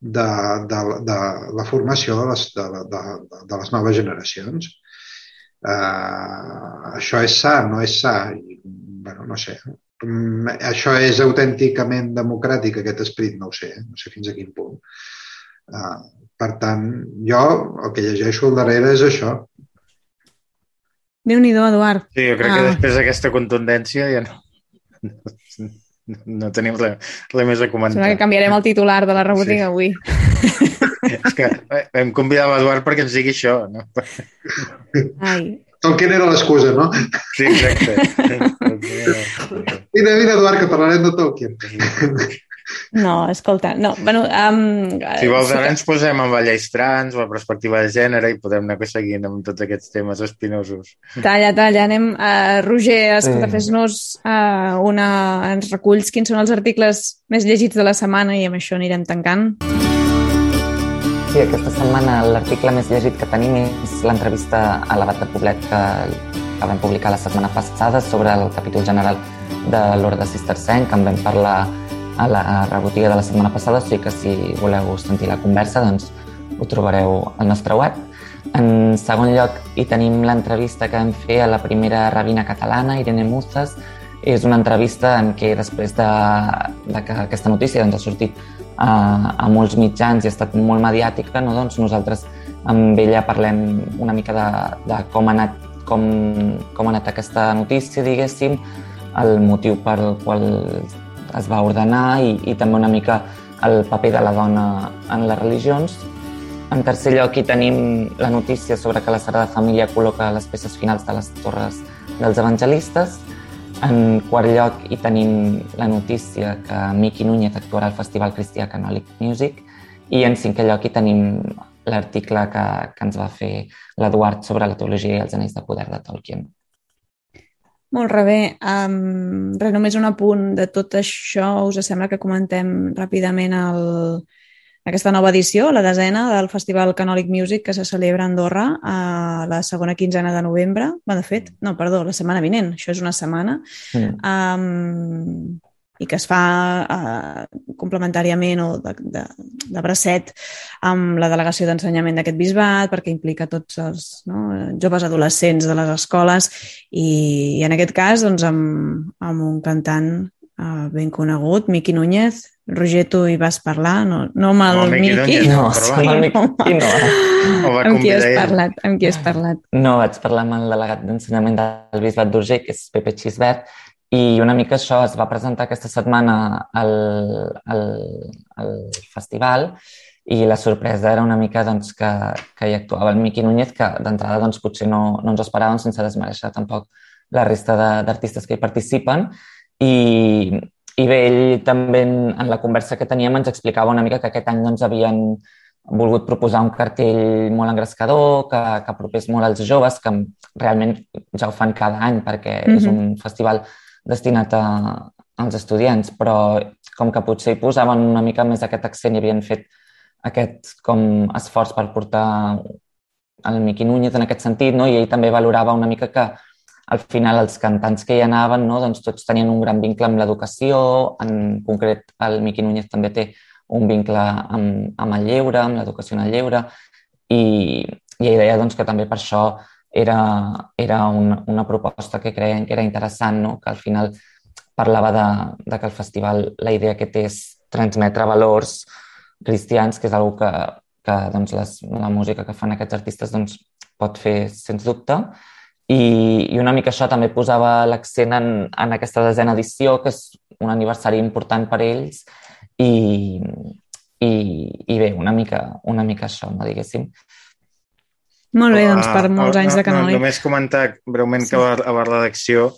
Speaker 3: de, de, de, la formació de les, de, de, de les noves generacions. Uh, això és sa, no és sa? Bueno, no sé. Um, això és autènticament democràtic, aquest esperit? No ho sé, no sé fins a quin punt. Uh, per tant, jo el que llegeixo al darrere és això,
Speaker 2: déu nhi Eduard.
Speaker 4: Sí, jo crec ah. que després d'aquesta contundència ja no, no, no tenim res, res més a comentar.
Speaker 2: Sembla que canviarem el titular de la rebotiga sí. avui. [laughs]
Speaker 4: És que vam convidar l'Eduard perquè ens digui això. No?
Speaker 2: Ai.
Speaker 3: Tolkien era l'excusa, no?
Speaker 4: Sí, exacte.
Speaker 3: vine, vine, Eduard, que parlarem de Tolkien.
Speaker 2: No, escolta, no, bueno... Um,
Speaker 4: si vols, ara ens posem amb la lleis trans, la perspectiva de gènere i podem anar seguint amb tots aquests temes espinosos.
Speaker 2: Talla, talla, anem... Uh, Roger, escolta, sí. fes-nos uh, una... ens reculls quins són els articles més llegits de la setmana i amb això anirem tancant.
Speaker 5: Sí, aquesta setmana l'article més llegit que tenim és l'entrevista a l'Abat de Poblet que, que vam publicar la setmana passada sobre el capítol general de l'Orde Cistercenc, que en vam parlar a la rebotiga de la setmana passada, o sigui que si voleu sentir la conversa, doncs ho trobareu al nostre web. En segon lloc, hi tenim l'entrevista que vam fer a la primera rabina catalana, Irene Muzas. És una entrevista en què després de, de que aquesta notícia doncs, ha sortit a, a molts mitjans i ha estat molt mediàtica, no? doncs nosaltres amb ella parlem una mica de, de com, ha anat, com, com ha anat aquesta notícia, diguéssim, el motiu pel qual es va ordenar i, i també una mica el paper de la dona en les religions. En tercer lloc, hi tenim la notícia sobre que la Sagrada Família col·loca les peces finals de les torres dels evangelistes. En quart lloc, hi tenim la notícia que Miqui Núñez actuarà al Festival Cristià Canòlic Music. I en cinquè lloc, hi tenim l'article que, que ens va fer l'Eduard sobre la teologia i els anells de poder de Tolkien.
Speaker 2: Molt rebé. Um, res, només un apunt de tot això. Us sembla que comentem ràpidament el, aquesta nova edició, la desena del Festival Canòlic Music que se celebra a Andorra a la segona quinzena de novembre. Va, de fet, no, perdó, la setmana vinent. Això és una setmana. Mm. Um, i que es fa eh, complementàriament o de, de, de bracet amb la delegació d'ensenyament d'aquest bisbat perquè implica tots els no, joves adolescents de les escoles i, i en aquest cas doncs, amb, amb un cantant eh, ben conegut, Miqui Núñez. Roger, tu hi vas parlar? No, no amb el no, Miqui? Núñez,
Speaker 5: no, sí, amb el Miqui no.
Speaker 2: amb qui has parlat? Amb qui has parlat?
Speaker 5: No, vaig parlar amb el delegat d'ensenyament del Bisbat d'Urgell, que és Pepe Xisbert, i una mica això es va presentar aquesta setmana al, al, al festival i la sorpresa era una mica doncs, que, que hi actuava el Miqui Núñez, que d'entrada doncs, potser no, no ens esperàvem sense desmereixer tampoc la resta d'artistes que hi participen. I, i bé, ell també en, en la conversa que teníem ens explicava una mica que aquest any doncs, havien volgut proposar un cartell molt engrescador, que, que apropés molt als joves, que realment ja ho fan cada any perquè mm -hmm. és un festival destinat a, als estudiants, però com que potser hi posaven una mica més aquest accent i havien fet aquest com esforç per portar el Miqui Núñez en aquest sentit, no? i ell també valorava una mica que al final els cantants que hi anaven no? doncs tots tenien un gran vincle amb l'educació, en concret el Miqui Núñez també té un vincle amb, amb el lleure, amb l'educació en el lleure, i, i ell deia doncs, que també per això era, era una, una proposta que creien que era interessant, no? que al final parlava de, de que el festival la idea que té és transmetre valors cristians, que és una que, que doncs, les, la música que fan aquests artistes doncs, pot fer sens dubte. I, I una mica això també posava l'accent en, en aquesta desena edició, que és un aniversari important per ells, i, i, i bé, una mica, una mica això, no diguéssim.
Speaker 2: Molt bé, doncs per molts uh, anys de canònic.
Speaker 4: No, només comentar breument sí. que a la redacció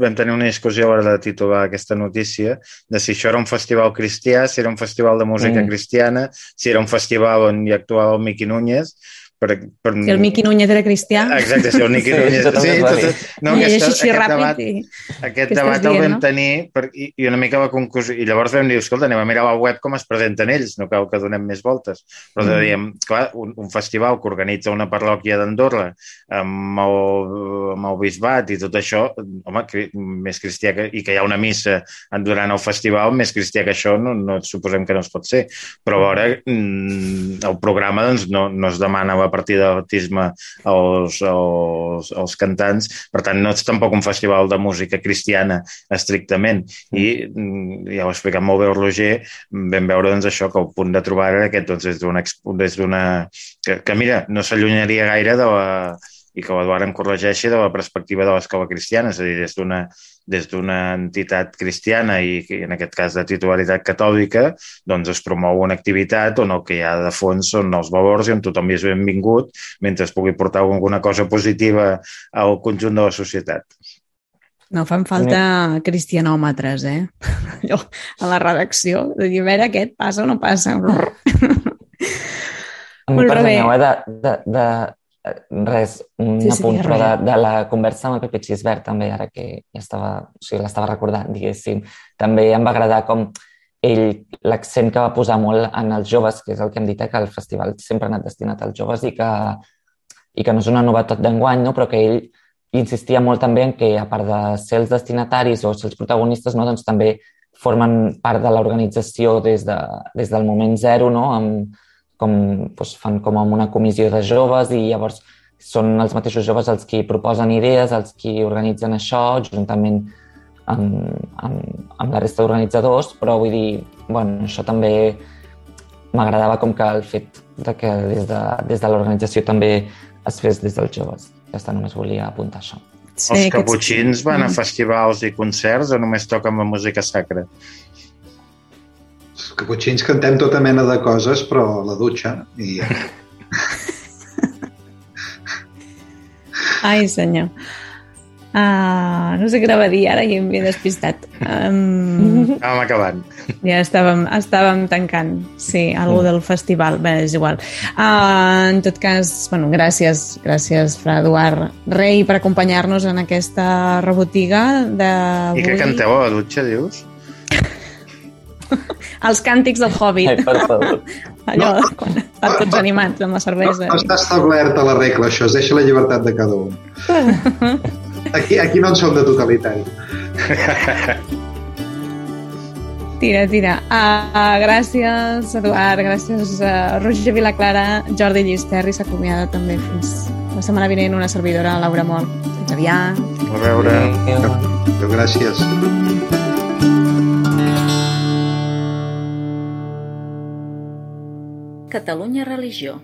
Speaker 4: vam tenir una discussió a l'hora de titular aquesta notícia de si això era un festival cristià, si era un festival de música mm. cristiana, si era un festival on hi actuava el Miqui Núñez, per, per...
Speaker 2: Si el Miqui Núñez era cristià...
Speaker 4: Exacte, si el Miqui
Speaker 5: Sí,
Speaker 4: Núñez...
Speaker 5: tot
Speaker 4: Sí,
Speaker 5: va
Speaker 4: tot, no,
Speaker 2: I
Speaker 4: aquesta,
Speaker 2: així
Speaker 4: aquest
Speaker 2: ràpid
Speaker 4: debat,
Speaker 2: i...
Speaker 4: aquest
Speaker 2: Què
Speaker 4: debat
Speaker 2: estàs
Speaker 4: el
Speaker 2: dient,
Speaker 4: vam
Speaker 2: no?
Speaker 4: tenir per, i, i una mica la conclusió. I llavors vam dir, escolta, anem a mirar a la web com es presenten ells, no cal que donem més voltes. Però
Speaker 2: Mm.
Speaker 4: dèiem, clar, un, un festival que organitza una parròquia d'Andorra amb, el, amb el bisbat i tot això, home, més cristià que, i que hi ha una missa durant el festival, més cristià que això no, no suposem que no es pot ser. Però a veure, mm, el programa doncs, no, no es demana la partida de baptisme als, als, als cantants, per tant no és tampoc un festival de música cristiana estrictament i mm, ja ho ha explicat molt bé el Roger vam veure doncs, això, que el punt de trobada era aquest doncs, des d'una que, que mira, no s'allunyaria gaire de la i que l'Eduard em corregeixi de la perspectiva de l'escola cristiana, és a dir, des d'una des d'una entitat cristiana i en aquest cas de titularitat catòlica, doncs es promou una activitat on el que hi ha de fons són els valors i on tothom hi és benvingut mentre es pugui portar alguna cosa positiva al conjunt de la societat.
Speaker 2: No fan falta cristianòmetres, eh? [laughs] Allò, a la redacció, de dir, a veure, aquest passa o no passa.
Speaker 5: A mi, perdoneu, eh, de, de, de, eh, res, un
Speaker 2: Sí,
Speaker 5: sí, apunt, però de, de la conversa amb el Pepe Xisbert, també, ara que ja estava, o sigui, l'estava recordant, diguéssim, també em va agradar com ell, l'accent que va posar molt en els joves, que és el que hem dit, eh, que el festival sempre ha anat destinat als joves i que, i que no és una novetat d'enguany, no? però que ell insistia molt també en que, a part de ser els destinataris o ser els protagonistes, no? doncs també formen part de l'organització des, de, des del moment zero, no? amb, com doncs, fan com amb una comissió de joves i llavors són els mateixos joves els qui proposen idees, els qui organitzen això, juntament amb, amb, amb la resta d'organitzadors, però vull dir, bueno, això també m'agradava com que el fet de que des de, des de l'organització també es fes des dels joves. Ja està, només volia apuntar això.
Speaker 2: Sí,
Speaker 4: Els
Speaker 2: aquests-
Speaker 4: caputxins van a
Speaker 2: Mm.
Speaker 4: festivals i concerts o només toquen la música sacra?
Speaker 3: Els caputxins cantem tota mena de coses, però a la dutxa. I...
Speaker 2: Ai, senyor. Ah, no sé què anava a dir ara i em havia despistat. Um,
Speaker 4: Anàvem acabant.
Speaker 2: ja estàvem, estàvem tancant, sí, algú del festival, bé, és igual. Uh, en tot cas, bueno, gràcies, gràcies, Fra Eduard Rei, per acompanyar-nos en aquesta rebotiga de...
Speaker 4: I què canteu a la dutxa, dius? [laughs]
Speaker 2: Els càntics del Hobbit,
Speaker 5: Ai, per favor. [laughs]
Speaker 2: allò, quan estan tots animats amb la
Speaker 3: No,
Speaker 2: cervesa.
Speaker 3: no està establerta la regla, això, es deixa la llibertat de cada un. [laughs] Aquí, aquí no en som de totalitari.
Speaker 2: Tira, tira. Uh, gràcies, Eduard, gràcies, uh, Roger Vilaclara, Jordi Llisterri s'acomiada també fins la setmana vinent una servidora, Laura Mol. Fins aviat.
Speaker 4: A veure...
Speaker 5: Adéu.
Speaker 3: Adéu, gràcies.
Speaker 1: Catalunya Religió.